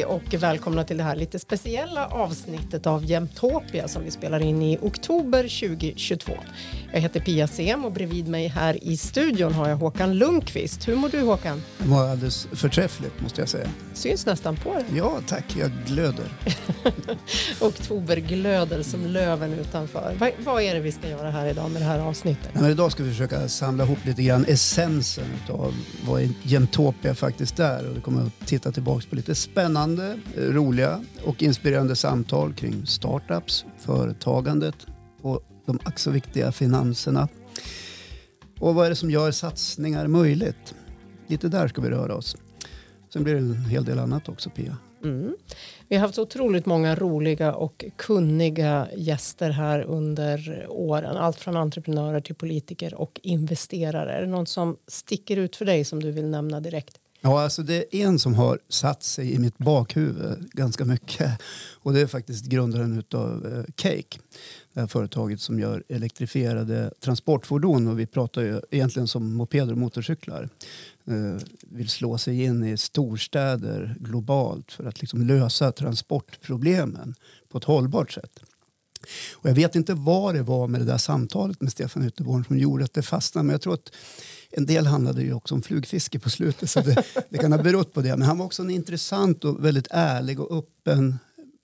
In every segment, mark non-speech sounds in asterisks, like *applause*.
Hej och välkomna till det här lite speciella avsnittet av Jämtopia som vi spelar in i oktober 2022. Jag heter Pia Sem och bredvid mig här i studion har jag Håkan Lundqvist. Hur mår du Håkan? Det var alldeles förträffligt måste jag säga. Syns nästan på dig. Ja tack, jag glöder. *laughs* Oktober glöder som löven utanför. Vad, vad, är det vi ska göra här idag med det här avsnittet? Men idag ska vi försöka samla ihop lite grann essensen av vad Jämtopia faktiskt är och vi kommer att titta tillbaka på lite spännande, roliga och inspirerande samtal kring startups, företagandet och de ack så viktiga finanserna. Och vad är det som gör satsningar möjligt? Lite där ska vi röra oss. Sen blir det en hel del annat också, Pia. Mm. Vi har haft otroligt många roliga och kunniga gäster här under åren. Allt från entreprenörer till politiker och investerare. Är det någon som sticker ut för dig som du vill nämna direkt? Ja, alltså det är en som har satt sig i mitt bakhuvud ganska mycket. Och det är faktiskt grundaren av eh, Cake. Det här företaget som gör elektrifierade transportfordon. Och vi pratar ju egentligen som mopeder och motorcyklar. Eh, vill slå sig in i storstäder globalt för att liksom lösa transportproblemen på ett hållbart sätt. Och jag vet inte vad det var med det där samtalet med Stefan Ytterborn som gjorde att det fastnade. Men jag tror att en del handlade ju också om flugfiske på slutet så det, det kan ha berott på det. Men han var också en intressant och väldigt ärlig och öppen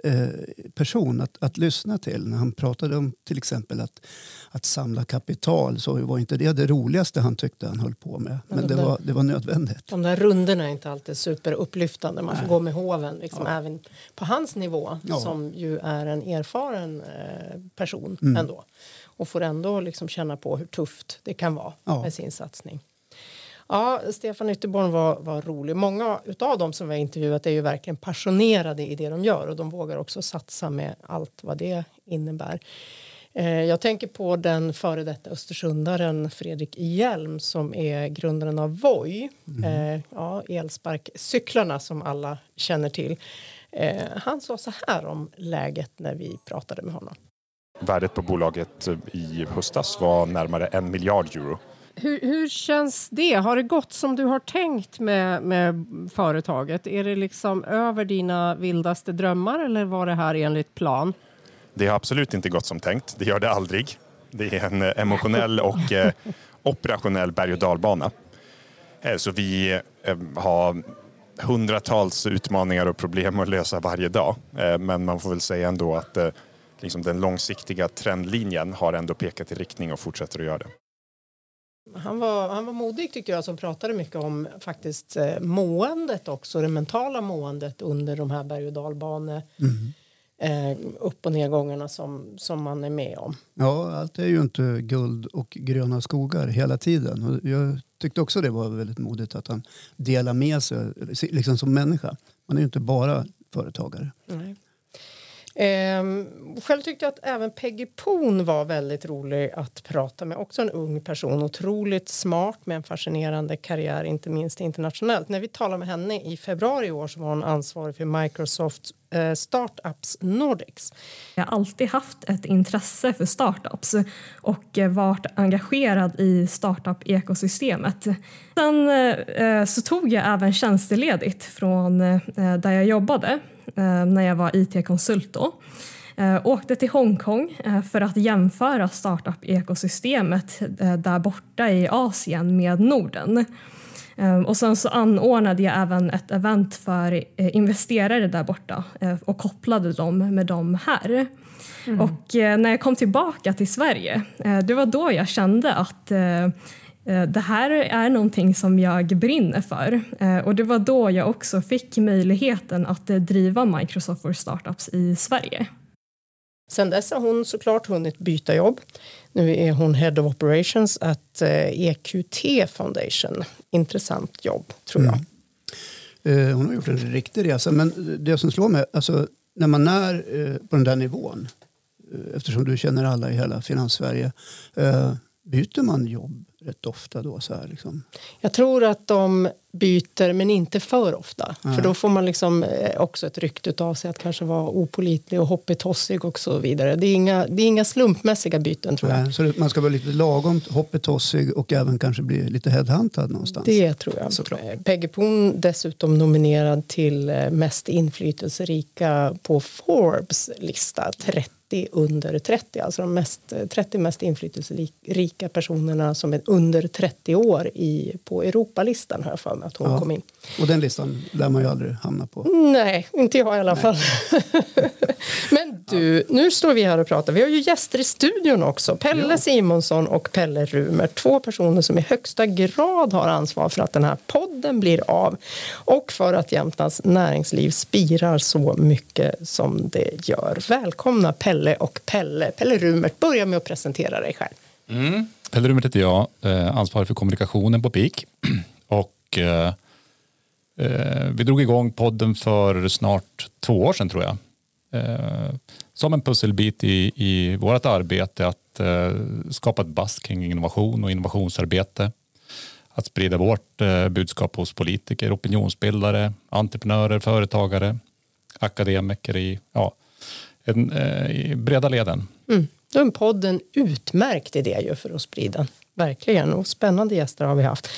eh, person att, att lyssna till. När han pratade om till exempel att, att samla kapital så var inte det det roligaste han tyckte han höll på med. Men, Men det, där, var, det var nödvändigt. De där rundorna är inte alltid superupplyftande. Man får Nej. gå med hoven liksom, ja. även på hans nivå ja. som ju är en erfaren eh, person mm. ändå och får ändå liksom känna på hur tufft det kan vara ja. med sin satsning. Ja, Stefan Ytterborn var, var rolig. Många av dem som vi har intervjuat är ju verkligen passionerade i det de gör och de vågar också satsa med allt vad det innebär. Eh, jag tänker på den före detta Östersundaren Fredrik Hjelm som är grundaren av Voi, mm. Ja, elsparkcyklarna som alla känner till. Eh, han sa så här om läget när vi pratade med honom. Värdet på bolaget i höstas var närmare en miljard euro. Hur, hur, känns det? Har det gått som du har tänkt med, med företaget? Är det liksom över dina vildaste drömmar eller var det här enligt plan? Det har absolut inte gått som tänkt. Det gör det aldrig. Det är en emotionell och eh, operationell berg och dalbana. Eh, så vi eh, har hundratals utmaningar och problem att lösa varje dag. Eh, men man får väl säga ändå att eh, liksom den långsiktiga trendlinjen har ändå pekat i riktning och fortsätter att göra det. Han var, han var modig tyckte jag som pratade mycket om faktiskt eh, måendet också, det mentala måendet under de här berg och dalbane mm. eh, upp och nedgångarna som, som man är med om. Ja, allt är ju inte guld och gröna skogar hela tiden. Och jag tyckte också det var väldigt modigt att han delar med sig liksom som människa. Man är ju inte bara företagare. Nej. Ehm, själv tyckte jag att även Peggy Poon var väldigt rolig att prata med. Också en ung person, otroligt smart med en fascinerande karriär, inte minst internationellt. När vi talade med henne i februari i år så var hon ansvarig för Microsoft Eh, startups Nordics. Jag har alltid haft ett intresse för startups och eh, varit engagerad i startup-ekosystemet. Sen eh, så tog jag även tjänsteledigt från där jag jobbade när jag var IT-konsult då. Åkte till Hongkong för att jämföra startup-ekosystemet där borta i Asien med Norden och sen så anordnade jag även ett event för investerare där borta och kopplade dem med dem här. Mm. Och när jag kom tillbaka till Sverige, det var då jag kände att Eh, det här är någonting som jag brinner för eh, och det var då jag också fick möjligheten att eh, driva Microsoft for Startups i Sverige. Sen dess har hon såklart hunnit byta jobb. Nu är hon Head of Operations at eh, EQT Foundation. Intressant jobb, tror jag. Mm. Eh, hon har gjort en riktig resa. Men det som slår mig, alltså, när man är eh, på den där nivån eftersom du känner alla i hela Finanssverige byter man jobb rätt ofta då? Så här, liksom? Jag tror att de byter, men inte för ofta. Nej. För då får man liksom eh, också ett rykte av sig att kanske vara opolitlig och hoppetossig och så vidare. Det är inga, det är inga slumpmässiga byten tror jag. Nej, så man ska vara lite lagom hoppetossig och även kanske bli lite headhuntad någonstans? Det tror jag. Såklart. Eh, Peggy Poon dessutom nominerad till eh, mest inflytelserika på Forbes lista. 30 30 under 30, alltså de mest, 30 mest inflytelserika personerna som är under 30 år i, på Europalistan har jag för mig att hon ja. kom in. Och den listan lär man ju aldrig hamna på. Nej, inte jag i alla Nej. fall. *laughs* Men du, nu står vi här och pratar. Vi har ju gäster i studion också. Pelle ja. Simonsson och Pelle Rumer. Två personer som i högsta grad har ansvar för att den här podden blir av och för att Jämtlands näringsliv spirar så mycket som det gör. Välkomna Pelle Pelle och Pelle. Pelle Rumert, börja med att presentera dig själv. Mm. Pelle Rumert heter jag, eh, ansvarig för kommunikationen på PIK. *clears throat* Och, eh, eh, vi drog igång podden för snart två år sedan tror jag. Eh, som en pusselbit i, i vårt arbete att eh, skapa ett buzz kring innovation och innovationsarbete. Att sprida vårt eh, budskap hos politiker, opinionsbildare, entreprenörer, företagare, akademiker i ja, en, eh, i breda leden. Mm. Då är en podd en utmärkt idé ju för att sprida. Verkligen. Och spännande gäster har vi haft.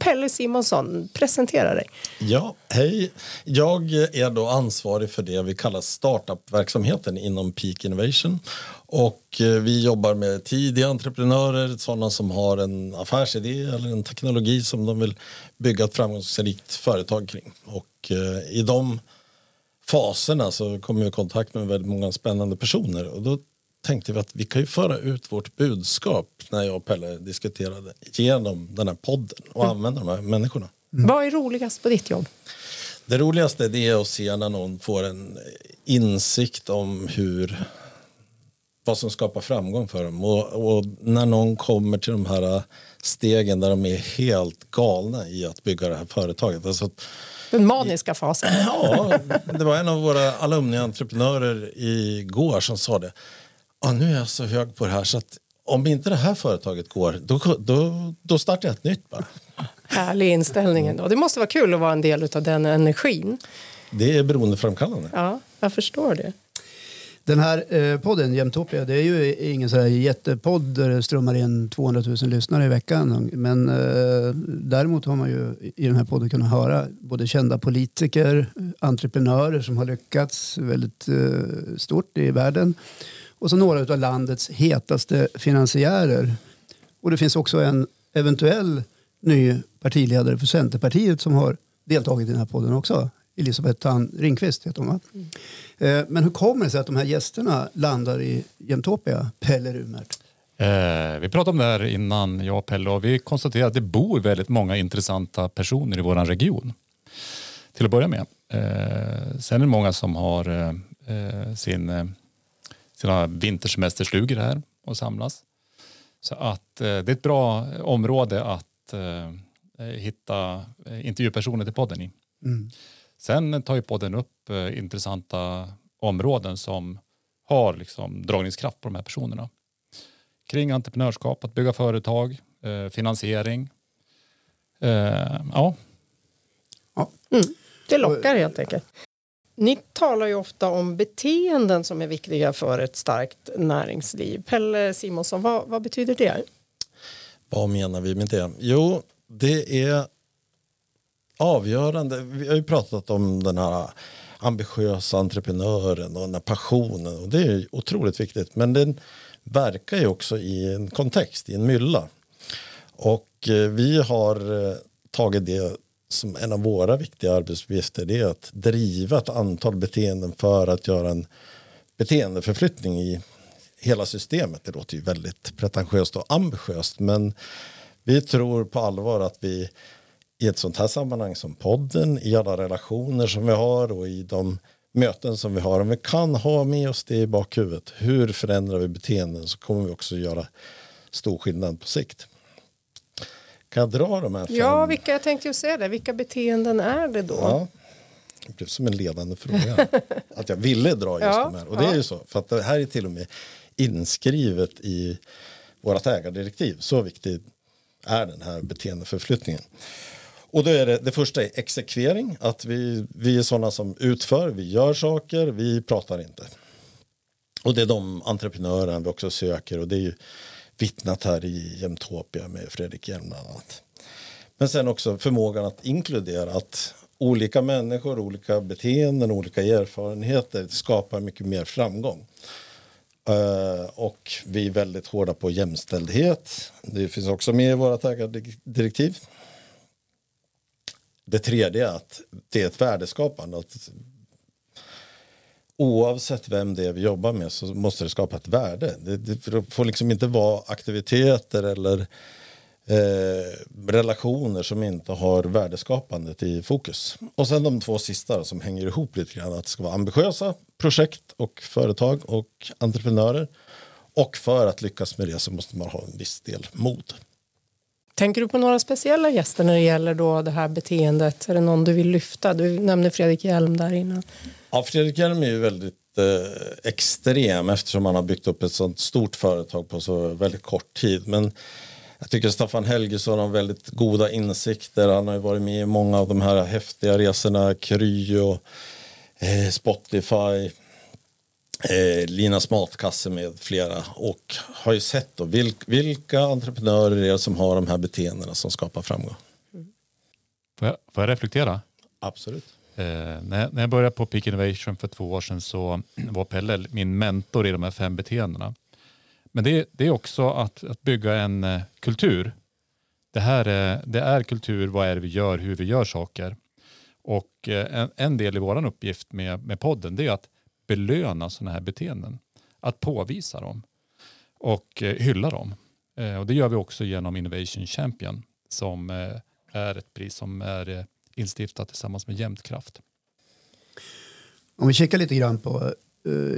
Pelle Simonsson, presentera dig. Ja, hej. Jag är då ansvarig för det vi kallar startup-verksamheten inom Peak Innovation. Och eh, vi jobbar med tidiga entreprenörer, sådana som har en affärsidé eller en teknologi som de vill bygga ett framgångsrikt företag kring. Och eh, i de faserna så kom vi i kontakt med väldigt många spännande personer och då tänkte vi att vi kan ju föra ut vårt budskap när jag och Pelle diskuterade genom den här podden och mm. använda de här människorna. Mm. Vad är roligast på ditt jobb? Det roligaste det är att se när någon får en insikt om hur vad som skapar framgång för dem och, och, när någon kommer till de här stegen där de är helt galna i att bygga det här företaget. Alltså, den maniska fasen. Ja, det var en av våra alumni-entreprenörer igår som sa det. Ah, nu är jag så hög på det här så att om inte det här företaget går, då, då, då startar jag ett nytt bara. Härlig inställning ändå. Det måste vara kul att vara en del av den energin. Det är beroendeframkallande. Ja, jag förstår det. Den här eh, podden, Jämtopia, det är ju ingen så här jättepodd där det strömmar in 200 000 lyssnare i veckan. Men eh, däremot har man ju i den här podden kunnat höra både kända politiker, entreprenörer som har lyckats väldigt eh, stort i världen och så några av landets hetaste finansiärer. Och det finns också en eventuell ny partiledare för Centerpartiet som har deltagit i den här podden också. Elisabeth Tan Ringqvist heter hon va? Mm. Eh, men hur kommer det sig att de här gästerna landar i Jämtopia, Pelle Rumert? Eh, vi pratade om det här innan, jag och Pelle, och vi konstaterade att det bor väldigt många intressanta personer i vår region. Till att börja med. Eh, sen är det många som har eh, sin, sina vintersemesterstugor här och samlas. Så att det är ett bra område att hitta intervjupersoner till podden i. Mm. Sen tar ju podden upp eh, intressanta områden som har liksom dragningskraft på de här personerna. Kring entreprenörskap, att bygga företag, eh, finansiering. Eh, ja. ja. Mm. Det lockar helt enkelt. Ni talar ju ofta om beteenden som är viktiga för ett starkt näringsliv. Pelle Simonsson, vad, vad betyder det? Vad menar vi med det? Jo, det är avgörande. Vi har ju pratat om den här ambitiösa entreprenören och den här passionen och det är otroligt viktigt. Men den verkar ju också i en kontext, i en mylla. Och eh, vi har eh, tagit det som en av våra viktiga arbetsuppgifter. Det är att driva ett antal beteenden för att göra en beteendeförflyttning i hela systemet. Det låter ju väldigt pretentiöst och ambitiöst men vi tror på allvar att vi i ett sånt här sammanhang som podden, i alla relationer som vi har och i de möten som vi har. Om vi kan ha med oss det i bakhuvudet, hur förändrar vi beteenden så kommer vi också göra stor skillnad på sikt. Kan jag dra de här fem? Ja, vilka, jag tänkte ju säga det. Vilka beteenden är det då? Ja, det blev som en ledande fråga. *laughs* att jag ville dra just ja, de här. Och det ja. är ju så, för att det här är till och med inskrivet i vårt ägardirektiv. Så viktig är den här beteendeförflyttningen. Och då är det, det första är exekvering, att vi, vi är sådana som utför, vi gör saker, vi pratar inte. Och det är de entreprenörerna vi också söker och det är ju vittnat här i Jämtopia med Fredrik Hjelm bland annat. Men sen också förmågan att inkludera att olika människor, olika beteenden, olika erfarenheter skapar mycket mer framgång. Uh, och vi är väldigt hårda på jämställdhet. Det finns också med i våra ägardirektiv. Det tredje är att det är ett värdeskapande. Att oavsett vem det är vi jobbar med så måste det skapa ett värde. Det, det får liksom inte vara aktiviteter eller eh, relationer som inte har värdeskapandet i fokus. Och sen de två sista som hänger ihop lite grann. Att det ska vara ambitiösa projekt och företag och entreprenörer. Och för att lyckas med det så måste man ha en viss del mod. Tänker du på några speciella gäster när det gäller då det här beteendet? Är det någon du vill lyfta? Du nämnde Fredrik Hjelm där innan. Ja, Fredrik Hjelm är ju väldigt eh, extrem eftersom han har byggt upp ett sånt stort företag på så väldigt kort tid. Men jag tycker Staffan Helgesson har väldigt goda insikter. Han har ju varit med i många av de här häftiga resorna, Kry och eh, Spotify eh, Linas matkasse med flera och har ju sett då vilk, vilka entreprenörer det är som har de här beteendena som skapar framgång. Får jag, får jag reflektera? Absolut. Eh, när, när jag började på Peak Innovation för två år sedan så *clears throat* var Pelle min mentor i de här fem beteendena. Men det, det är också att, att bygga en eh, kultur. Det här är, det är kultur, vad är det vi gör, hur vi gör saker. Och eh, en, en del i vår uppgift med, med podden det är att belöna sådana här beteenden. Att påvisa dem och eh, hylla dem. Eh, och det gör vi också genom Innovation Champion som eh, är ett pris som är instiftat tillsammans med Jämtkraft. Om vi kikar lite grann på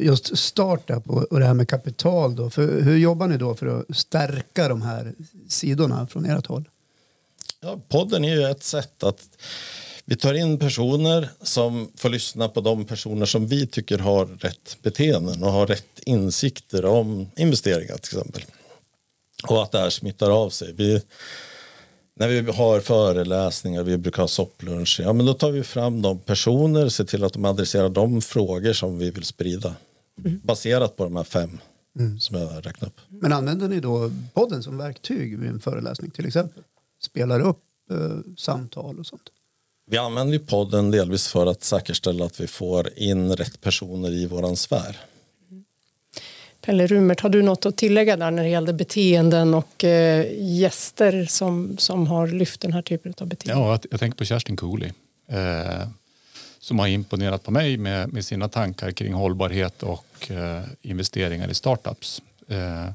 just startup och det här med kapital. Då. För hur jobbar ni då för att stärka de här sidorna från ert håll? Ja, podden är ju ett sätt att vi tar in personer som får lyssna på de personer som vi tycker har rätt beteenden och har rätt insikter om investeringar till exempel. Och att det här smittar av sig. Vi, när vi har föreläsningar, vi brukar ha sopplunch, ja men då tar vi fram de personer, ser till att de adresserar de frågor som vi vill sprida. Mm. Baserat på de här fem mm. som jag räknat upp. Men använder ni då podden som verktyg vid en föreläsning till exempel? Spelar upp eh, samtal och sånt? Vi använder podden delvis för att säkerställa att vi får in rätt personer i våran sfär. Pelle Rumert, har du något att tillägga där när det gällde beteenden och eh, gäster som, som har lyft den här typen av beteenden? Ja, jag tänker på Kerstin Cooley eh, som har imponerat på mig med, med sina tankar kring hållbarhet och eh, investeringar i startups. Eh,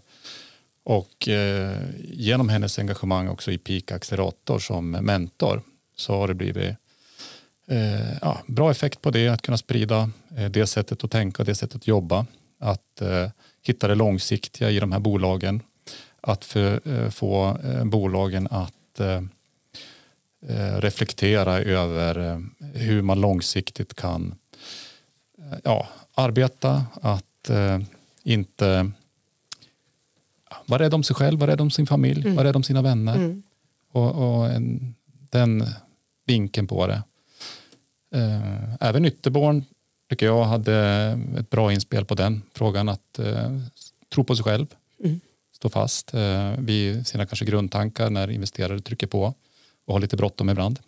och eh, genom hennes engagemang också i Peak Accelerator som mentor så har det blivit eh, ja, bra effekt på det, att kunna sprida eh, det sättet att tänka, det sättet att jobba, att eh, hitta det långsiktiga i de här bolagen, att för, eh, få eh, bolagen att eh, reflektera över hur man långsiktigt kan ja, arbeta, att inte vara rädd om sig själv, vara rädd om sin familj, mm. vara rädd om sina vänner. Mm. Och, och en, den vinkeln på det. Eh, även Ytterborn tycker jag hade ett bra inspel på den frågan att eh, tro på sig själv, mm. stå fast eh, vid sina kanske grundtankar när investerare trycker på och ha lite bråttom ibland.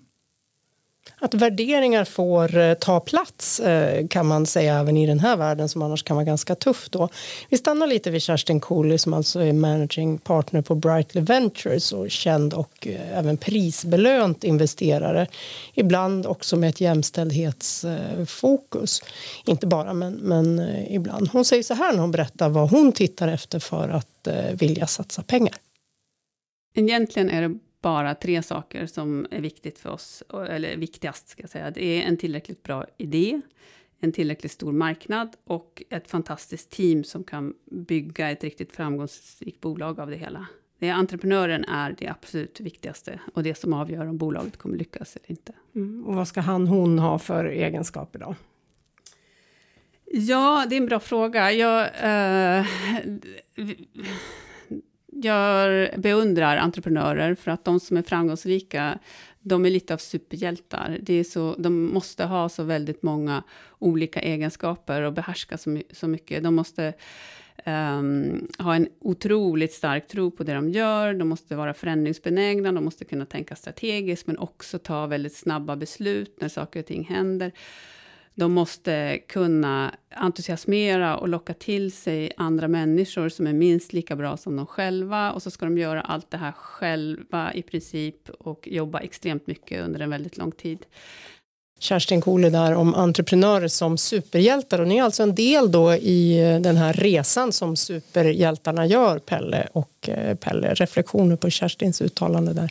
Att värderingar får eh, ta plats eh, kan man säga även i den här världen som annars kan vara ganska tuff då. Vi stannar lite vid Kerstin Cooley som alltså är managing partner på Brightly Ventures och känd och eh, även prisbelönt investerare. Ibland också med ett jämställdhetsfokus. Inte bara men, men ibland. Hon säger så här när hon berättar vad hon tittar efter för att vilja satsa pengar. Egentligen är det bara tre saker som är viktigt för oss, eller viktigast ska jag säga. Det är en tillräckligt bra idé, en tillräckligt stor marknad och ett fantastiskt team som kan bygga ett riktigt framgångsrikt bolag av det hela. Det entreprenören är det absolut viktigaste och det som avgör om bolaget kommer lyckas eller inte. Mm. Och vad ska han, hon ha för egenskaper då? Ja, det är en bra fråga. Jag, eh, jag beundrar entreprenörer för att de som är framgångsrika, de är lite av superhjältar. Det är så, de måste ha så väldigt många olika egenskaper och behärska så, så mycket. De måste um, ha en otroligt stark tro på det de gör. De måste vara förändringsbenägna, de måste kunna tänka strategiskt, men också ta väldigt snabba beslut när saker och ting händer. De måste kunna entusiasmera och locka till sig andra människor som är minst lika bra som de själva. Och så ska de göra allt det här själva i princip och jobba extremt mycket under en väldigt lång tid. Kerstin Kohle där om entreprenörer som superhjältar och ni är alltså en del då i den här resan som superhjältarna gör, Pelle och eh, Pelle. Reflektioner på Kerstins uttalande där?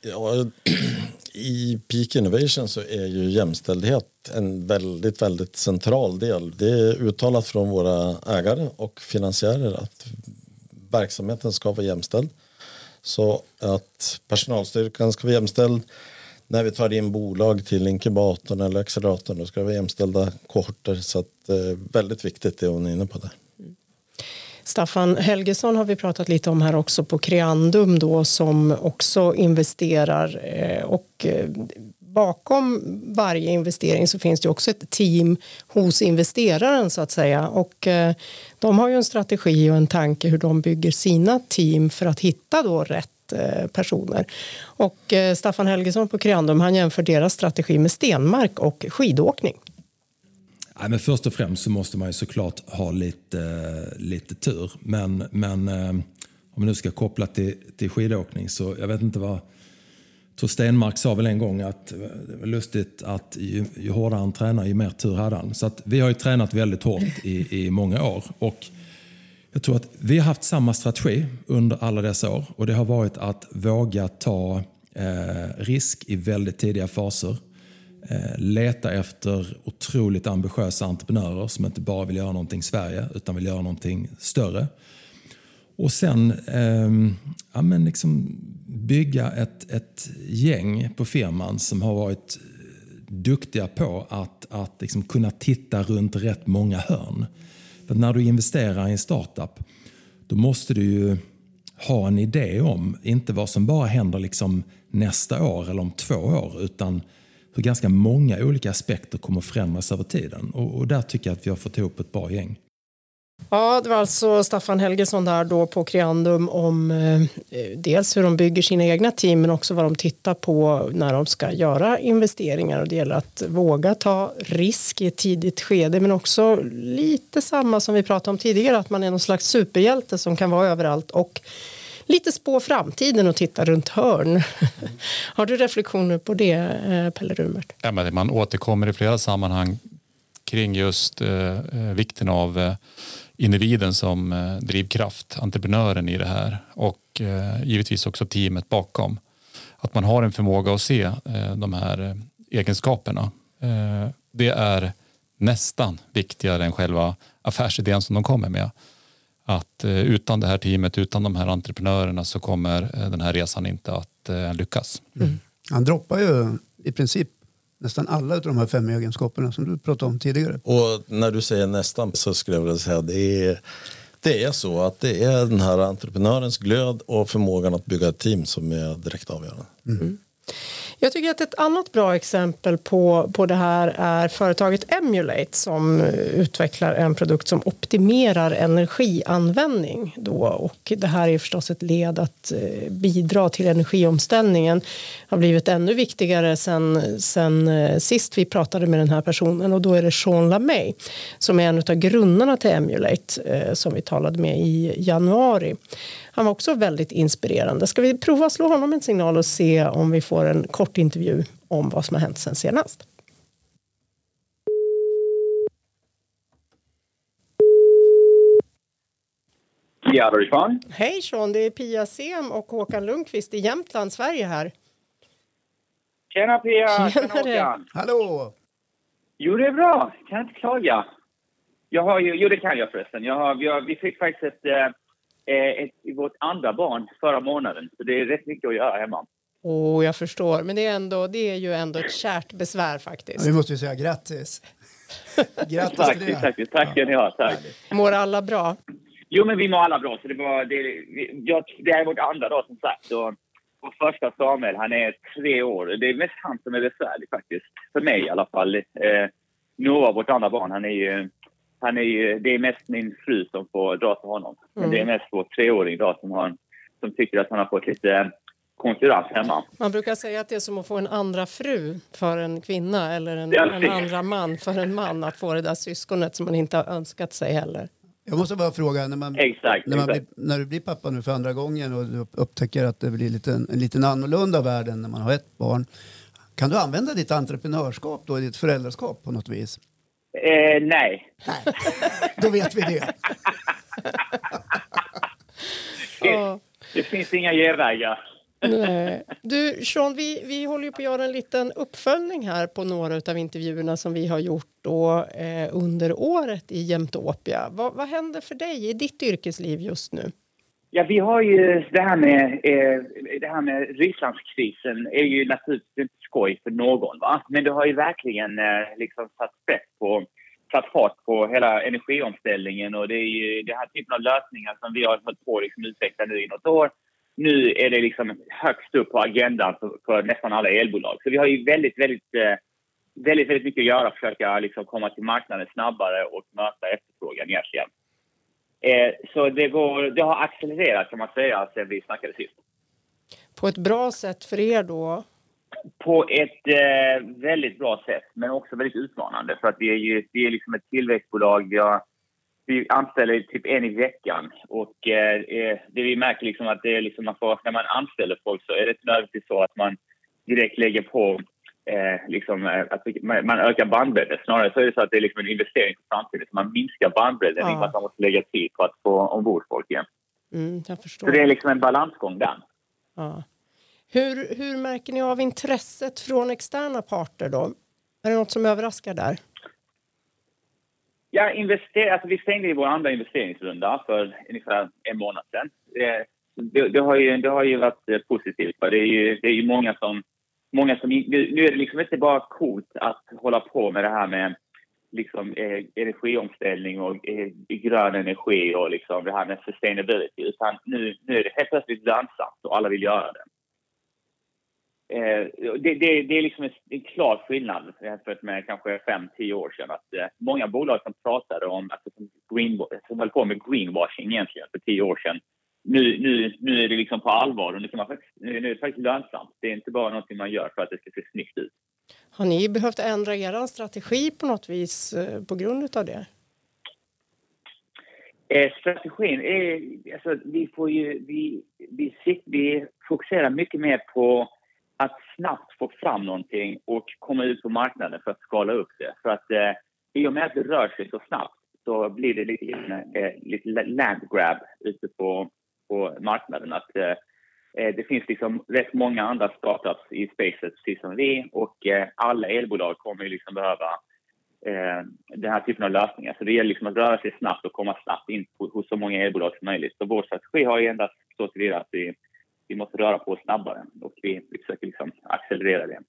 Ja, *clears throat* I Peak Innovation så är ju jämställdhet en väldigt, väldigt central del. Det är uttalat från våra ägare och finansiärer att verksamheten ska vara jämställd. Så att personalstyrkan ska vara jämställd. När vi tar in bolag till inkubatorn eller acceleratorn då ska det vara jämställda kohorter. Så att, eh, väldigt viktigt det hon är inne på där. Staffan Helgesson har vi pratat lite om här också på Creandum då som också investerar eh, och eh, bakom varje investering så finns det också ett team hos investeraren så att säga och eh, de har ju en strategi och en tanke hur de bygger sina team för att hitta då rätt personer. Och Staffan Helgesson på Creandum han jämför deras strategi med stenmark och skidåkning. Nej, men först och främst så måste man ju såklart ha lite, lite tur. Men, men eh, om vi nu ska koppla till, till skidåkning så jag vet inte vad... Tor Stenmark sa väl en gång att eh, det var lustigt att ju, ju hårdare han tränar ju mer tur hade han. Så att vi har ju tränat väldigt hårt i, i många år. Och jag tror att vi har haft samma strategi under alla dessa år och det har varit att våga ta eh, risk i väldigt tidiga faser Eh, leta efter otroligt ambitiösa entreprenörer som inte bara vill göra någonting i Sverige utan vill göra någonting större. Och sen eh, ja, men liksom bygga ett, ett gäng på firman som har varit eh, duktiga på att, att liksom kunna titta runt rätt många hörn. För när du investerar i en startup då måste du ju ha en idé om, inte vad som bara händer liksom nästa år eller om två år utan hur ganska många olika aspekter kommer förändras över tiden. Och, och där tycker jag att vi har fått ihop ett bra gäng. Ja, det var alltså Staffan Helgesson där då på Creandum om eh, dels hur de bygger sina egna team men också vad de tittar på när de ska göra investeringar och det gäller att våga ta risk i ett tidigt skede men också lite samma som vi pratade om tidigare att man är någon slags superhjälte som kan vara överallt och lite spå framtiden och titta runt hörn. *laughs* Har du reflektioner på det, eh, Pelle Rumert? Ja, men man återkommer i flera sammanhang kring just eh, eh, vikten av eh, individen som eh, drivkraft, entreprenören i det här och eh, givetvis också teamet bakom. Att man har en förmåga att se eh, de här egenskaperna. det är nästan viktigare än själva affärsidén som de kommer med att eh, utan det här teamet, utan de här entreprenörerna så kommer eh, den här resan inte att eh, lyckas. Mm. Han droppar ju i princip nästan alla av de här fem egenskaperna som du pratade om tidigare. Och när du säger nästan så skulle jag vilja säga det är det är så att det är den här entreprenörens glöd och förmågan att bygga ett team som är direkt avgörande. Mm. Jag tycker att ett annat bra exempel på, på det här är företaget Emulate som eh, utvecklar en produkt som optimerar energianvändning. Då. Och det här är förstås ett led att eh, bidra till energiomställningen. Det har blivit ännu viktigare sen, sen eh, sist vi pratade med den här personen och då är det Sean LaMay som är en av grundarna till Emulate som vi talade med i januari. Han var också väldigt inspirerande. Ska vi prova att slå honom en signal och se om vi får en kort intervju om vad som har hänt sen senast? Ja, därifrån. Hej Sean, det är Pia Sem och Håkan Lundqvist i Jämtland, Sverige här. Tjena Pia! Tjena Håkan! Hallå! Jo, det är bra. Kan inte klaga. Jag har ju, jo, det kan jag förresten. Jag har, vi, har, vi fick faktiskt ett Eh, ett, vårt andra barn förra månaden. Så det är rätt mycket att göra hemma. Oh, jag förstår, men det är, ändå, det är ju ändå ett kärt besvär faktiskt. Ja, vi måste ju säga grattis. *laughs* grattis tack, till det. Tack, tack ska ni ha. Tack. Mår alla bra? Jo, men vi mår alla bra. Så det, var, det, jag, det är vårt andra dag som sagt. Och vår första Samuel, han är tre år. Det är mest han som är besvärlig faktiskt. För mig i alla fall. Eh, Noah, vårt andra barn, han är ju... Han är ju, det är mest min fru som får dra till honom. Men Mm. det är mest vår treåring idag som, har, som tycker att han har fått lite konkurrens hemma. Man brukar säga att det är som att få en andra fru för en kvinna eller en, en andra man för en man att få det där syskonet som man inte har önskat sig heller. Jag måste bara fråga, när, man, Exakt. när, man blir, exakt. när du blir pappa nu för andra gången och du upptäcker att det blir lite, en liten annorlunda värld än när man har ett barn. Kan du använda ditt entreprenörskap då i ditt föräldraskap på något vis? Eh, nej. Då vet vi det. Ja. Det finns inga genvägar. Nej. Du, Sean, vi, vi håller ju på att göra en liten uppföljning här på några av intervjuerna som vi har gjort då, eh, under året i Jämtopia. Vad, vad händer för dig i ditt yrkesliv just nu? Ja, vi har ju det här med, eh, det här med Rysslandskrisen är ju naturligtvis inte skoj för någon. Va? Men det har ju verkligen eh, liksom satt spett på, satt fart på hela energiomställningen och det är ju den här typen av lösningar som vi har hållit på att liksom utveckla nu i något år. Nu är det liksom högst upp på agendan för, för nästan alla elbolag. Så vi har ju väldigt, väldigt, eh, väldigt, väldigt mycket att göra för att försöka liksom komma till marknaden snabbare och möta efterfrågan egentligen. Eh, så det, går, det har accelererat kan man säga sen vi snackade sist. På ett bra sätt för er då? På ett eh, väldigt bra sätt, men också väldigt utmanande. För att vi är ju vi är liksom ett tillväxtbolag. Vi, har, vi anställer typ en i veckan. Och eh, eh, det vi märker liksom att det är liksom man får, när man anställer folk så är det inte nödvändigtvis så att man direkt lägger på eh, liksom, eh, att man, man ökar bandbredden. Snarare så är det så att det är liksom en investering för framtiden. Så man minskar bandbredden Ja. i och med att man måste lägga tid på att få ombord folk igen. Mm, jag förstår. Så det är liksom en balansgång där. Ja. Hur, hur märker ni av intresset från externa parter då? Är det något som överraskar där? Ja, invester, alltså vi stängde ju vår andra investeringsrunda för ungefär en månad sedan. Det, det, det, har, ju, det har ju varit eh, positivt. Det är ju, det är ju många som... Många som nu, är det liksom inte bara coolt att hålla på med det här med liksom, eh, energiomställning och eh, grön energi och liksom det här med sustainability. Utan nu, nu är det helt plötsligt lönsamt och alla vill göra det. Eh, det, det, det är liksom en, en klar skillnad jämfört med kanske fem, tio år sedan. Att, eh, många bolag som pratade om, alltså, som, green, som höll på med greenwashing egentligen för 10 år sedan. Nu, nu, nu är det liksom på allvar och nu, kan man faktiskt, nu är det faktiskt lönsamt. Det är inte bara någonting man gör för att det ska se snyggt ut. Har ni behövt ändra er strategi på något vis eh, på grund av det? Eh, strategin är, alltså vi får ju, vi, vi, sit- vi fokuserar mycket mer på att snabbt få fram någonting och komma ut på marknaden för att skala upp det. För att eh, i och med att det rör sig så snabbt så blir det lite, eh, lite land grab ute på, på marknaden. Att, eh, eh, det finns liksom rätt många andra startups i spacet precis som vi och eh, alla elbolag kommer ju liksom behöva eh, den här typen av lösningar. Så det gäller liksom att röra sig snabbt och komma snabbt in på, hos så många elbolag som möjligt. Så vår strategi har ju endast så tillvida att vi, vi måste röra på oss snabbare och vi, vi försöker liksom accelerera det.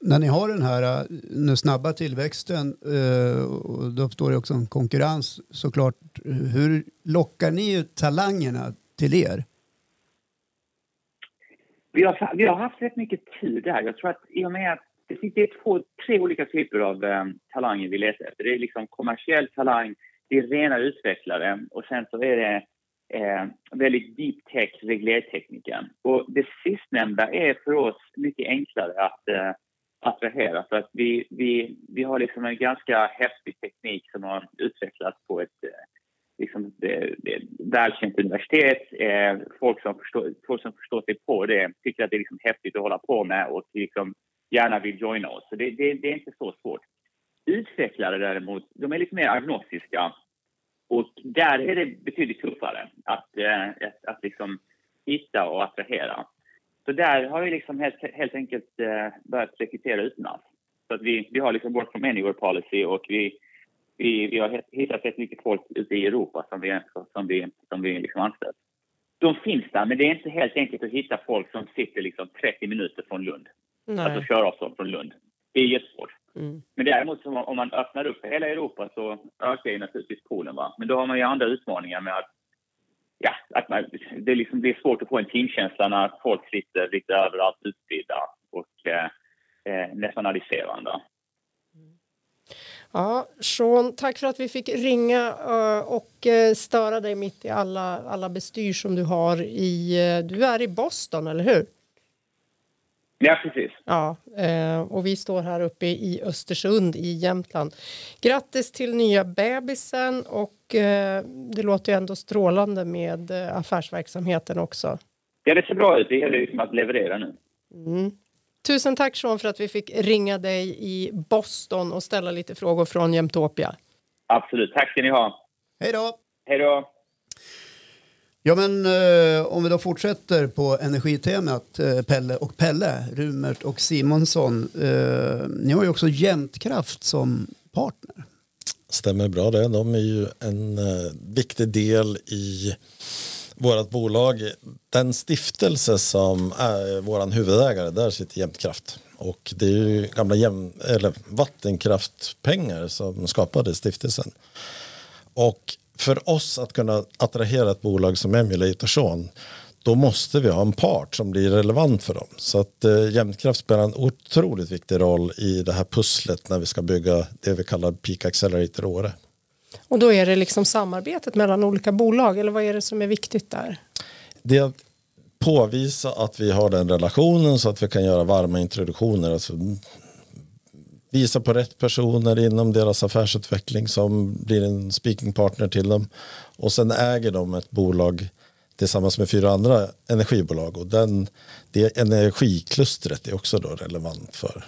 När ni har den här eh, den snabba tillväxten eh, och då uppstår det också en konkurrens såklart. Hur lockar ni ut talangerna till er? Vi har, vi har haft rätt mycket tur där. Jag tror att i och med att det finns det är två, tre olika typer av eh, talanger vi letar efter. Det är liksom kommersiell talang, det är rena utvecklare och sen så är det eh, väldigt deep tech, reglertekniken. Och det sistnämnda är för oss mycket enklare att eh, attrahera för att vi, vi, vi har liksom en ganska häftig teknik som har utvecklats på ett eh, liksom det, det är ett välkänt universitet. Eh, folk, som förstår, folk som förstår sig på det tycker att det är liksom häftigt att hålla på med och liksom gärna vill joina oss. Så det, det, det är inte så svårt. Utvecklare däremot, de är lite mer agnostiska och där är det betydligt tuffare att, eh, att, att liksom hitta och attrahera. Så där har vi liksom helt, helt enkelt eh, börjat rekrytera utomlands. Så att vi, vi har liksom work from anywhere policy och vi, vi, vi har hittat rätt mycket folk ute i Europa som vi, som vi, som vi liksom anställt. De finns där, men det är inte helt enkelt att hitta folk som sitter liksom 30 minuter från Lund. Nej. Alltså köravstånd från Lund. Det är jättesvårt. Mm. Men däremot om man öppnar upp hela Europa så ökar ju naturligtvis Polen. Va? Men då har man ju andra utmaningar med att, ja, att man, det, liksom, är svårt att få en teamkänsla när folk sitter lite överallt utspridda och eh, eh nationaliserande. Ja, Sean, tack för att vi fick ringa eh, och eh, störa dig mitt i alla, alla bestyr som du har i... Du är i Boston, eller hur? Ja, precis. Ja, och vi står här uppe i Östersund i Jämtland. Grattis till nya bebisen och det låter ju ändå strålande med affärsverksamheten också. Ja, det ser bra ut. Det gäller liksom att leverera nu. Mm. Tusen tack Sean för att vi fick ringa dig i Boston och ställa lite frågor från Jämtopia. Absolut, tack ska ni ha. Hej då! Hej då! Ja men eh, om vi då fortsätter på energitemat eh, Pelle och Pelle, Rumert och Simonsson. Eh, ni har ju också Jämtkraft som partner. Stämmer bra det. De är ju en eh, viktig del i vårt bolag, den stiftelse som är vår huvudägare, där sitter Jämtkraft. Och det är ju gamla jäm, eller vattenkraftpengar som skapade stiftelsen. Och för oss att kunna attrahera ett bolag som Emulator Sean då måste vi ha en part som blir relevant för dem. Så att eh, Jämtkraft spelar en otroligt viktig roll i det här pusslet när vi ska bygga det vi kallar Peak Accelerator Åre. Och då är det liksom samarbetet mellan olika bolag eller vad är det som är viktigt där? Det är att påvisa att vi har den relationen så att vi kan göra varma introduktioner. Alltså visa på rätt personer inom deras affärsutveckling som blir en speaking partner till dem. Och sen äger de ett bolag tillsammans med fyra andra energibolag och den, det energiklustret är också då relevant för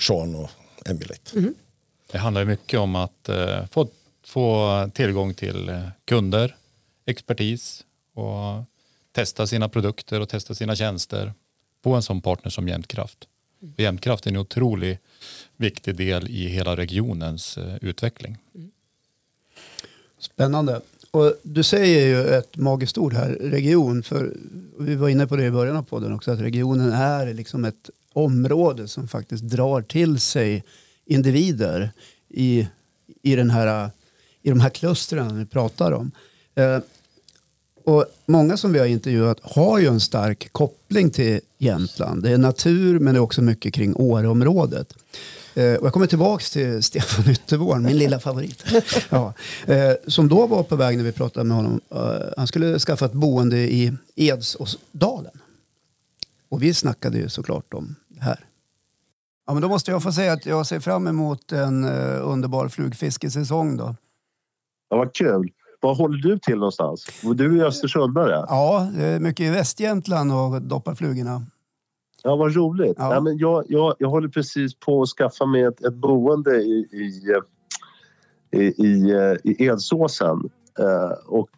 Sean och Emulate. Mm. Det handlar mycket om att eh, få få tillgång till eh, kunder, expertis och testa sina produkter och testa sina tjänster på en sån partner som Jämtkraft. Mm. Jämtkraft är en otroligt viktig del i hela regionens eh, utveckling. Mm. Spännande. Och du säger ju ett magiskt ord här, region. För vi var inne på det i början av podden också, att regionen är liksom ett område som faktiskt drar till sig individer i, i den här i de här klustren vi pratar om. Eh, och många som vi har intervjuat har ju en stark koppling till Jämtland. Det är natur men det är också mycket kring Åreområdet. Eh, och jag kommer tillbaka till *laughs* Stefan Ytterborn, min lilla favorit. *laughs* Ja, eh, som då var på väg när vi pratade med honom. Eh, han skulle skaffa ett boende i Edsåsdalen. Och vi snackade ju såklart om det här. Ja, men då måste jag få säga att jag ser fram emot en uh, underbar flugfiskesäsong. Då. Ja, vad kul. Var håller du till någonstans? Du är östersundare? Ja, mycket i Västjämtland och doppar flugorna. Ja, vad roligt. Ja. Ja, men jag, jag, jag håller precis på att skaffa mig ett, ett boende i, i, i, i, i Edsåsen. Uh, och,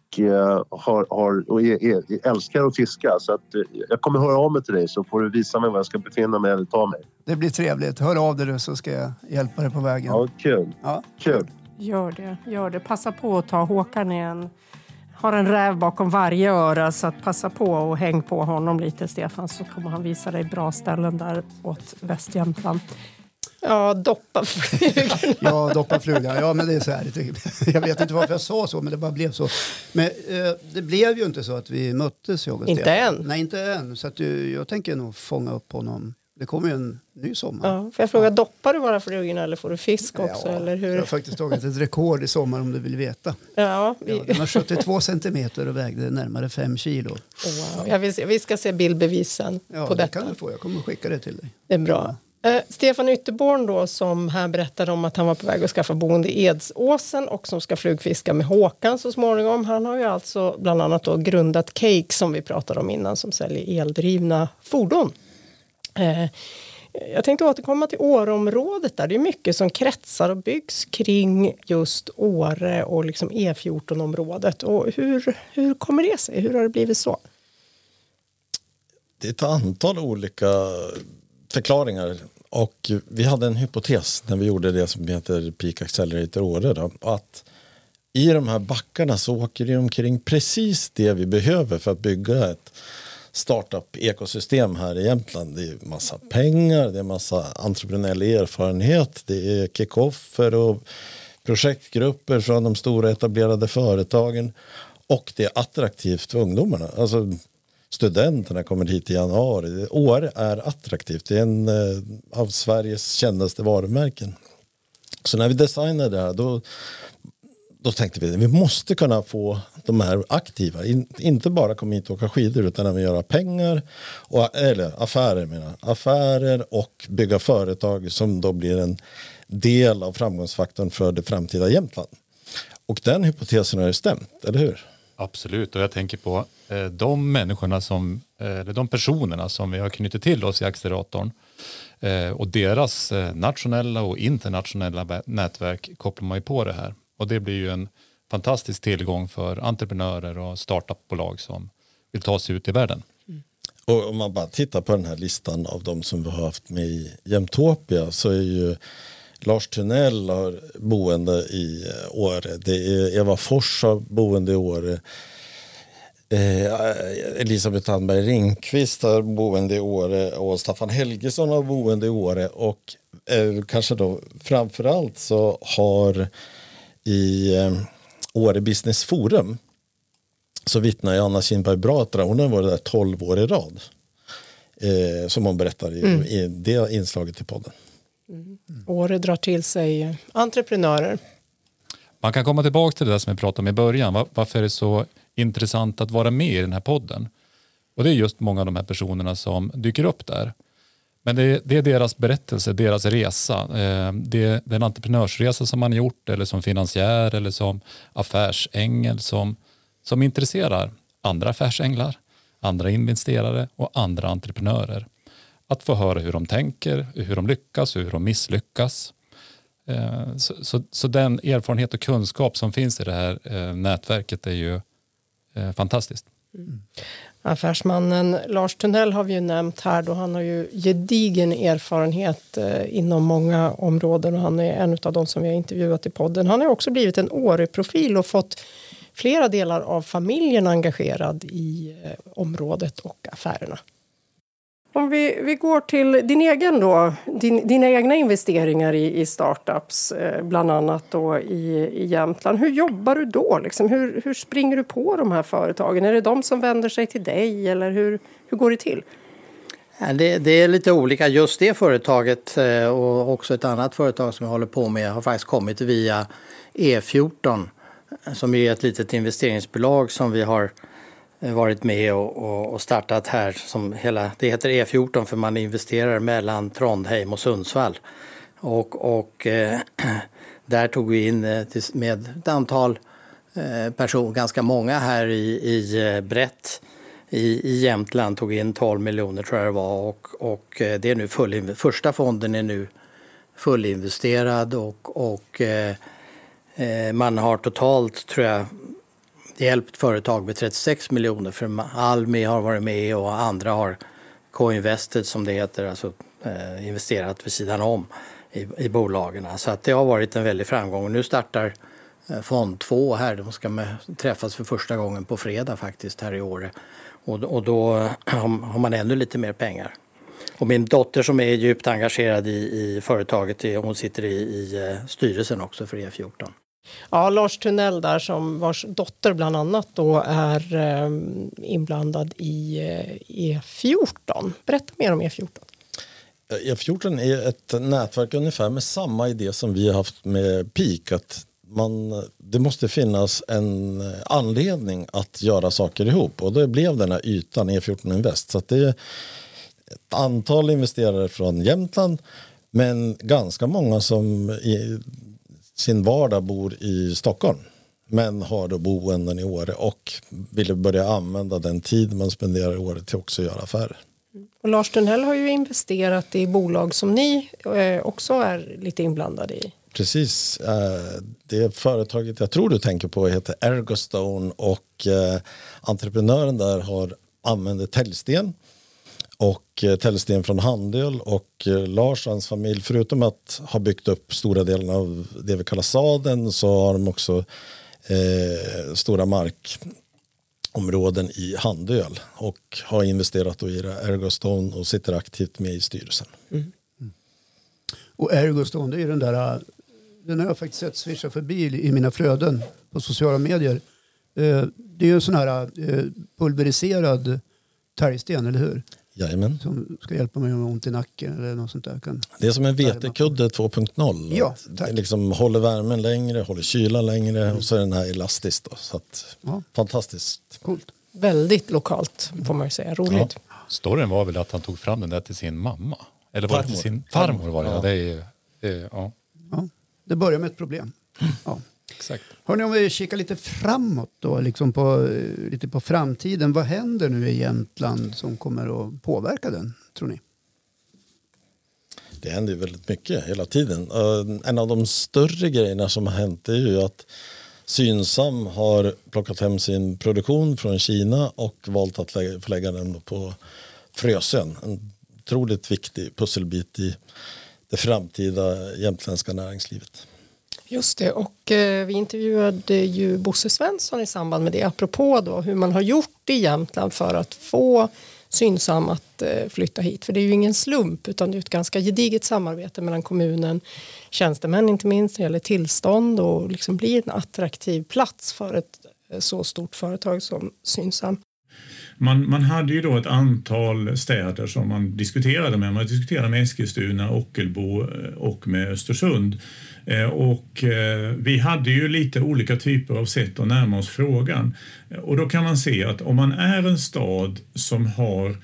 har, har, och är, är, älskar att fiska. Så att, jag kommer höra av mig till dig så får du visa mig var jag ska befinna mig eller ta mig. Det blir trevligt. Hör av dig du så ska jag hjälpa dig på vägen. Ja, kul. Ja. kul. Gör det, gör det. Passa på att ta Håkan igen. Har en räv bakom varje öra så att passa på och häng på honom lite Stefan så kommer han visa dig bra ställen där åt Västjämtland. Ja, doppa flugorna. ja, doppa flugan. Ja, men det är så här. Jag vet inte varför jag sa så, men det bara blev så. Men eh, det blev ju inte så att vi möttes, jag och Inte än. Nej, inte än. Så att, jag tänker nog fånga upp honom det kommer ju en ny sommar. Ja, får jag fråga, doppar du bara flugorna eller får du fisk också? Ja, eller hur? Jag har faktiskt tagit ett rekord i sommar om du vill veta. Ja, vi... ja, den var 72 centimeter och vägde närmare 5 kilo. Wow. Jag vill se, vi ska se bildbevisen ja, på det detta. kan du få. Jag kommer skicka det till dig. Det är bra. Ja. Eh, Stefan Ytterborn då, som här berättade om att han var på väg att skaffa boende i Edsåsen och som ska flugfiska med Håkan så småningom. Han har ju alltså bland annat då grundat Cake som vi pratade om innan som säljer eldrivna fordon. Eh, jag tänkte återkomma till Åreområdet där. Det är mycket som kretsar och byggs kring just Åre och liksom E14-området. Och hur, hur kommer det sig? Hur har det blivit så? Det är ett antal olika förklaringar. Och vi hade en hypotes när vi gjorde det som heter Peak Accelerator Åre. Då, att i de här backarna så åker det omkring precis det vi behöver för att bygga ett startup-ekosystem här i Jämtland. Det är massa pengar, det är massa entreprenöriell erfarenhet, det är kickoffer och projektgrupper från de stora etablerade företagen och det är attraktivt för ungdomarna. Alltså, studenterna kommer hit i januari. Åre är attraktivt. Det är en eh, av Sveriges kändaste varumärken. Så när vi designade det här då, då tänkte vi att vi måste kunna få de här aktiva. In, inte bara komma hit och åka skidor utan även göra pengar. Och, eller affärer menar Affärer och bygga företag som då blir en del av framgångsfaktorn för det framtida Jämtland. Och den hypotesen har ju stämt, eller hur? Absolut, och jag tänker på eh, de människorna som, eh, eller de personerna som vi har knutit till oss i acceleratorn eh, och deras eh, nationella och internationella nätverk kopplar man ju på det här. Och det blir ju en fantastisk tillgång för entreprenörer och startupbolag som vill ta sig ut i världen. Mm. Och om man bara tittar på den här listan av de som vi har haft med i Jämtopia så är ju Lars Tunnell har boende i Åre. Det är Eva Fors har boende i Åre. Eh, Elisabeth Tandberg Ringqvist har boende i Åre och Staffan Helgesson har boende i Åre. Och eh, kanske då framförallt så har i eh, Åre Business Forum så vittnar Anna Kinberg Bratra, hon har varit där 12 år i rad. Eh, som hon berättar i, mm. i det inslaget i podden. Mm. Åre drar till sig entreprenörer. Man kan komma tillbaka till det där som vi pratade om i början. Varför är det så intressant att vara med i den här podden? Och det är just många av de här personerna som dyker upp där. Men det är, det är deras berättelse, deras resa. Eh, det är den entreprenörsresa som man gjort eller som finansiär eller som affärsängel som, som intresserar andra affärsänglar, andra investerare och andra entreprenörer att få höra hur de tänker, hur de lyckas, hur de misslyckas. Eh, så, så, så, den erfarenhet och kunskap som finns i det här eh, nätverket är ju fantastiskt. Mm. Affärsmannen Lars Tunnell har vi ju nämnt här då han har ju gedigen erfarenhet eh, inom många områden och han är en av de som vi har intervjuat i podden. Han har också blivit en Åre-profil och fått flera delar av familjen engagerad i eh, området och affärerna. Om vi, vi går till din egen då, din, dina egna investeringar i, i startups, eh, bland annat då i, i Jämtland. Hur jobbar du då? Liksom? Hur, hur springer du på de här företagen? Är det de som vänder sig till dig eller hur, hur går det till? Det, det, är lite olika. Just det företaget eh, och också ett annat företag som jag håller på med har faktiskt kommit via E14 som är ett litet investeringsbolag som vi har Eh, Eh, varit med och, och, startat här. Som hela, det heter E14 för man investerar mellan Trondheim och Sundsvall. Och, och eh, *clears throat* där tog vi in eh, med ett antal eh, personer, ganska många här i, i eh, brett i, i Jämtland tog in 12 miljoner tror jag det var och, och det är nu full, första fonden är nu fullinvesterad och, och eh, man har totalt tror jag hjälpt företag med 36 miljoner. För Almi har varit med och andra har co-invested som det heter, alltså eh, investerat vid sidan om i, i bolagen. Så att det har varit en väldig framgång. Och nu startar eh, fond 2 här. De ska med, träffas för första gången på fredag faktiskt här i Åre. Och, och då eh, har man ännu lite mer pengar. Och min dotter som är djupt engagerad i, i företaget, eh, hon sitter i, i eh, styrelsen också för E14. Ja, Lars Tunnell där som vars dotter bland annat då är eh, inblandad i eh, E14. Berätta mer om E14. E14 eh, e är ett nätverk ungefär med samma idé som vi har haft med PIK. Att man, det måste finnas en anledning att göra saker ihop och det blev den här ytan E14 Invest. Så det är ett antal investerare från Jämtland men ganska många som sin vardag bor i Stockholm men har då boenden i Åre och vill börja använda den tid man spenderar i Åre till också att göra affärer. Och Lars Tunnell har ju investerat i bolag som ni eh, också är lite inblandade i. Precis. Eh, det företaget jag tror du tänker på heter Ergostone och eh, entreprenören där har använder täljsten och eh, Tellsten från Handel och eh, Lars och hans familj, förutom att ha byggt upp stora delar av det vi kallar saden så har de också eh, stora markområden i handöl och har investerat i det Ergostone och sitter aktivt med i styrelsen. Mm. Och Ergostone, det är den där, den har jag faktiskt sett swisha förbi i mina flöden på sociala medier. Eh, det är ju en sån här eh, pulveriserad talgsten, eller hur? Jajamän. Som ska hjälpa mig om jag har ont i nacken eller något sånt där. Kan det är som en vetekudde 2.0. Ja, tack. liksom håller värmen längre, håller kylan längre mm. och så är den här elastisk. Då, så att, ja. Fantastiskt. Coolt. Väldigt lokalt får man ju säga. Roligt. Ja. Storyn var väl att han tog fram den där till sin mamma. Eller var det till sin farmor? Var det, ja. det, är, det, ja. Ja. det börjar med ett problem. Ja. Exakt. Hörrni, om vi kikar lite framåt då, liksom på, lite på framtiden. Vad händer nu i Jämtland som kommer att påverka den, tror ni? Det händer ju väldigt mycket hela tiden. En av de större grejerna som har hänt är ju att Synsam har plockat hem sin produktion från Kina och valt att förlägga den på Frösön. En otroligt viktig pusselbit i det framtida jämtländska näringslivet. Just det, och eh, vi intervjuade ju Bosse Svensson i samband med det apropå då hur man har gjort i Jämtland för att få Synsam att eh, flytta hit. För det är ju ingen slump utan det är ett ganska gediget samarbete mellan kommunen, tjänstemän inte minst när det gäller tillstånd och liksom bli en attraktiv plats för ett eh, så stort företag som Synsam. Man, man hade ju då ett antal städer som man diskuterade med. Man diskuterade med Eskilstuna, Ockelbo eh, och med Östersund. Eh, och eh, vi hade ju lite olika typer av sätt att närma oss frågan. Och då kan man se att om man är en stad som har Eh,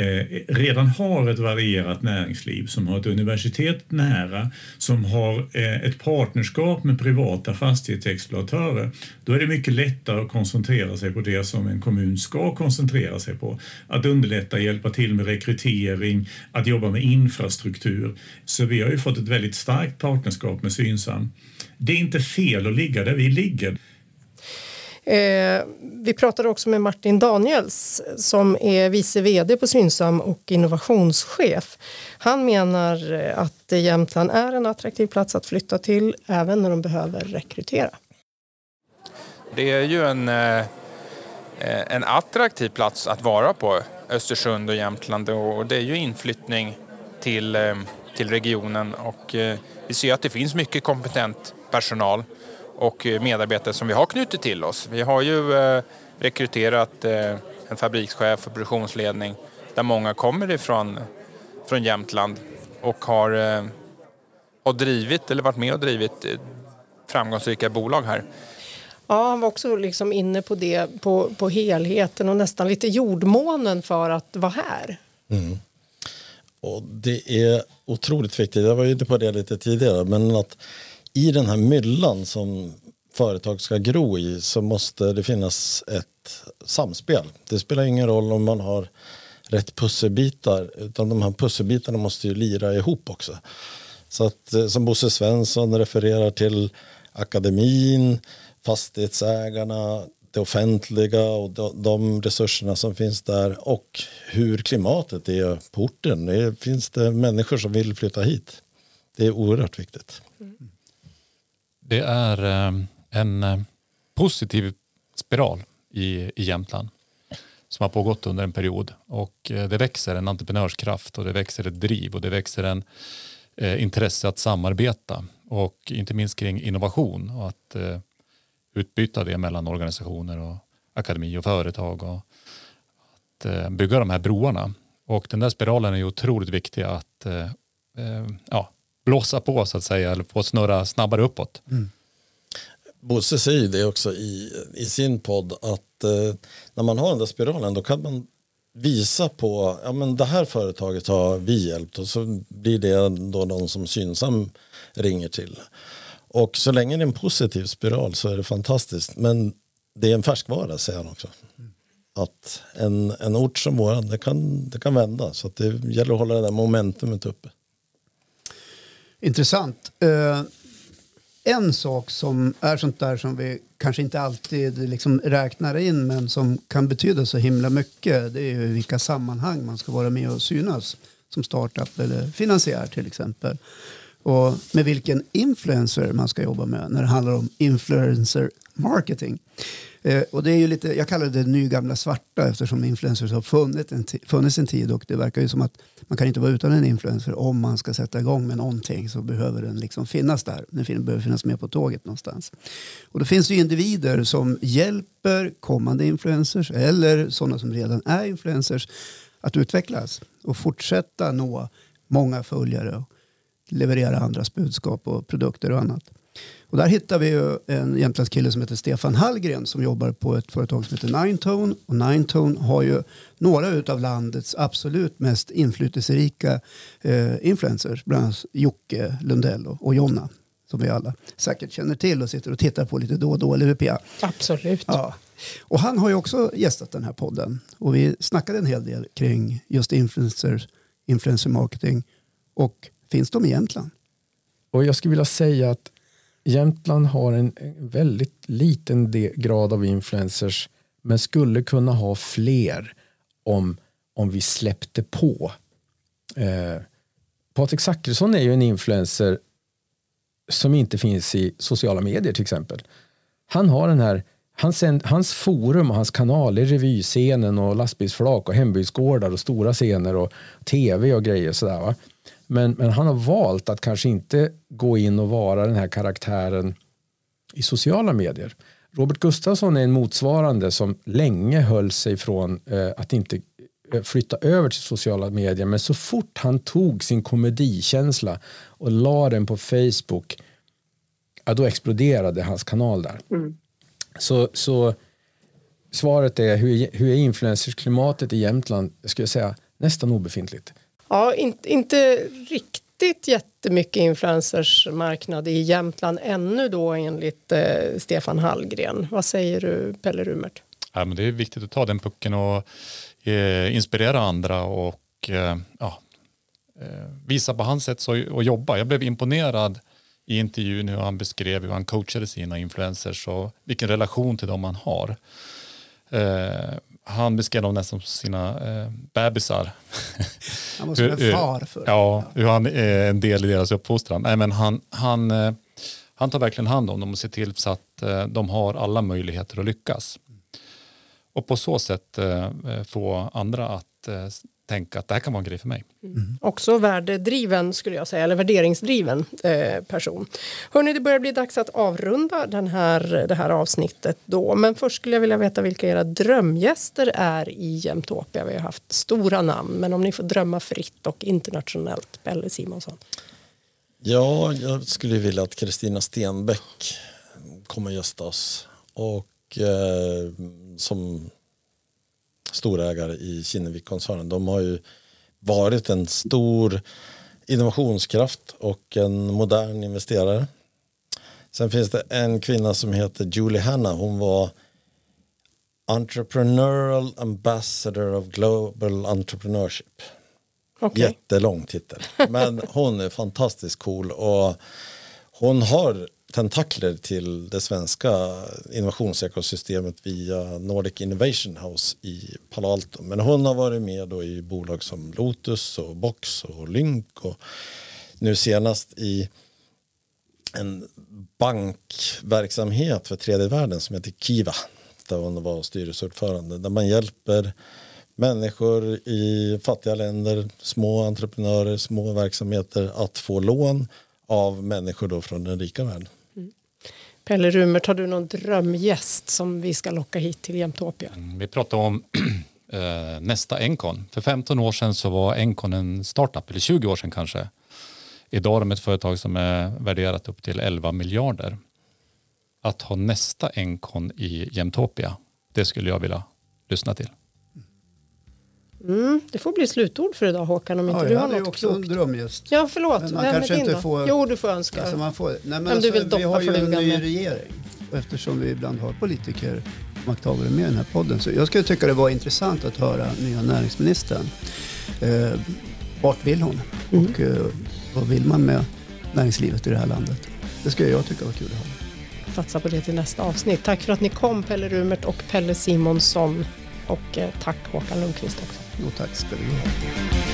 Eh, redan har ett varierat näringsliv, som har ett universitet nära, som har eh, ett partnerskap med privata fastighetsexploatörer, då är det mycket lättare att koncentrera sig på det som en kommun ska koncentrera sig på. Att underlätta, hjälpa till med rekrytering, att jobba med infrastruktur. Så vi har ju fått ett väldigt starkt partnerskap med Synsam. Det är inte fel att ligga där vi ligger. Eh, vi pratade också med Martin Daniels som är vice vd på Synsam och innovationschef. Han menar eh, att Jämtland är en attraktiv plats att flytta till även när de behöver rekrytera. Det är ju en, eh, en attraktiv plats att vara på, Östersund och Jämtland och det är ju inflyttning till, eh, till regionen och eh, vi ser att det finns mycket kompetent personal och medarbetare som vi har knutit till oss. Vi har ju eh, rekryterat eh, en fabrikschef och produktionsledning där många kommer ifrån från Jämtland och har, eh, har drivit eller varit med och drivit framgångsrika bolag här. Ja, han var också liksom inne på det, på, på helheten och nästan lite jordmånen för att vara här. Mm. Och det är otroligt viktigt, jag var inne på det lite tidigare, men att i den här myllan som företag ska gro i så måste det finnas ett samspel. Det spelar ingen roll om man har rätt pusselbitar utan de här pusselbitarna måste ju lira ihop också. Så att eh, som Bosse Svensson refererar till akademin, fastighetsägarna, det offentliga och de resurserna som finns där och hur klimatet är på orten. Det finns det människor som vill flytta hit? Det är oerhört viktigt. Mm. Det är eh, en eh, positiv spiral i, i Jämtland som har pågått under en period och eh, det växer en entreprenörskraft och det växer ett driv och det växer en eh, intresse att samarbeta och inte minst kring innovation och att eh, utbyta det mellan organisationer och akademi och företag och att eh, bygga de här broarna. Och den där spiralen är ju otroligt viktig att ja, blåsa på så att säga eller få snurra snabbare uppåt. Mm. Bosse säger det också i, i sin podd att eh, när man har den där spiralen då kan man visa på ja men det här företaget har vi hjälpt och så blir det då någon som Synsam ringer till. Och så länge det är en positiv spiral så är det fantastiskt. Men det är en färskvara säger han också. Att en, en ort som våran, det kan, det kan vända. Så att det gäller att hålla det där momentumet uppe. Intressant. Uh, en sak som är sånt där som vi kanske inte alltid liksom räknar in men som kan betyda så himla mycket det är ju vilka sammanhang man ska vara med och synas som startup eller finansiär till exempel. Och med vilken influencer man ska jobba med när det handlar om influencer marketing. Eh, och det är ju lite, jag kallar det nygamla svarta eftersom influencers har funnits en, funnits en tid och det verkar ju som att man kan inte vara utan en influencer om man ska sätta igång med någonting så behöver den liksom finnas där. Den behöver finnas med på tåget någonstans. Och då finns det ju individer som hjälper kommande influencers eller sådana som redan är influencers att utvecklas och fortsätta nå många följare och leverera andras budskap och produkter och annat. Och där hittar vi ju en jämtlandskille som heter Stefan Hallgren som jobbar på ett företag som heter Ninetone. Och Ninetone har ju några av landets absolut mest inflytelserika eh, influencers. Bland annat Jocke Lundell och, och Jonna som vi alla säkert känner till och sitter och tittar på lite då och då, eller hur Absolut. Ja. Och han har ju också gästat den här podden och vi snackade en hel del kring just influencers, influencer marketing och finns de i Jämtland? Och jag skulle vilja säga att Jämtland har en väldigt liten grad av influencers men skulle kunna ha fler om, om vi släppte på. Eh, Patrik Zackrisson är ju en influencer som inte finns i sociala medier till exempel. Han har den här Hans, hans forum och hans kanal är revyscenen och lastbilsflak och hembygdsgårdar och stora scener och tv och grejer sådär va. Men, men han har valt att kanske inte gå in och vara den här karaktären i sociala medier. Robert Gustafsson är en motsvarande som länge höll sig från eh, att inte eh, flytta över till sociala medier men så fort han tog sin komedikänsla och la den på Facebook ja, då exploderade hans kanal där. Mm. Så, så svaret är hur, hur är influencersklimatet i Jämtland? Jag skulle säga nästan obefintligt. Ja, in, inte riktigt jättemycket influencersmarknad i Jämtland ännu då enligt eh, Stefan Hallgren. Vad säger du Pelle Rumert? Ja, men det är viktigt att ta den pucken och eh, inspirera andra och eh, ja, eh, visa på hans sätt att jobba. Jag blev imponerad i intervjun hur han beskrev hur han coachade sina influencers och vilken relation till dem han har. Eh, han beskrev dem nästan som sina eh, bebisar. Han var som en far för Ja, hur han är en del i deras uppfostran. Nej, men han, han, eh, han tar verkligen hand om dem och ser till så att eh, de har alla möjligheter att lyckas. Och på så sätt eh, få andra att tänka att det här kan vara en grej för mig. Mm. Också värdedriven skulle jag säga, eller värderingsdriven eh, person. Hörrni, det börjar bli dags att avrunda den här, det här avsnittet då. Men först skulle jag vilja veta vilka era drömgäster är i Jämtopia. Vi har haft stora namn, men om ni får drömma fritt och internationellt. Pelle Simonsson. Ja, jag skulle vilja att Kristina Stenbeck kommer gästa oss. Och eh, som storägare i Kinnevik-koncernen. De har ju varit en stor innovationskraft och en modern investerare. Sen finns det en kvinna som heter Julie Hanna. Hon var Entrepreneurial Ambassador of Global Entrepreneurship. Okay. Jättelång titel. Men hon är fantastiskt cool och hon har tentakler till det svenska innovationsekosystemet via Nordic Innovation House i Palo Alto. Men hon har varit med då i bolag som Lotus och Box och Lynk och nu senast i en bankverksamhet för tredje världen som heter Kiva där hon var styrelseordförande där man hjälper människor i fattiga länder, små entreprenörer, små verksamheter att få lån av människor då från den rika världen. Pelle Rumert, har du någon drömgäst som vi ska locka hit till Jämtopia? Mm, vi pratar om *clears throat* eh, nästa Encon. För 15 år sedan så var Encon en startup, eller 20 år sedan kanske. Idag är de ett företag som är värderat upp till 11 miljarder. Att ha nästa Encon i Jämtopia, det skulle jag vilja lyssna till. Mm, det får bli slutord för idag Håkan om inte ja, du har något klokt. också en drömgäst. Ja förlåt, men man Vem kanske inte får... Jo du får önska. Alltså man får... Nej, men alltså, du vill vi har ju en ny med. regering. Och eftersom vi ibland har politiker makthavare med i den här podden. Så jag skulle tycka det var intressant att höra nya näringsministern. Eh, vart vill hon? Mm. Och eh, vad vill man med näringslivet i det här landet? Det skulle jag tycka var kul att höra. Satsa på det till nästa avsnitt. Tack för att ni kom Pelle Rumert och Pelle Simonsson. Och eh, tack Håkan Lundqvist också. Jo tack ska du ha.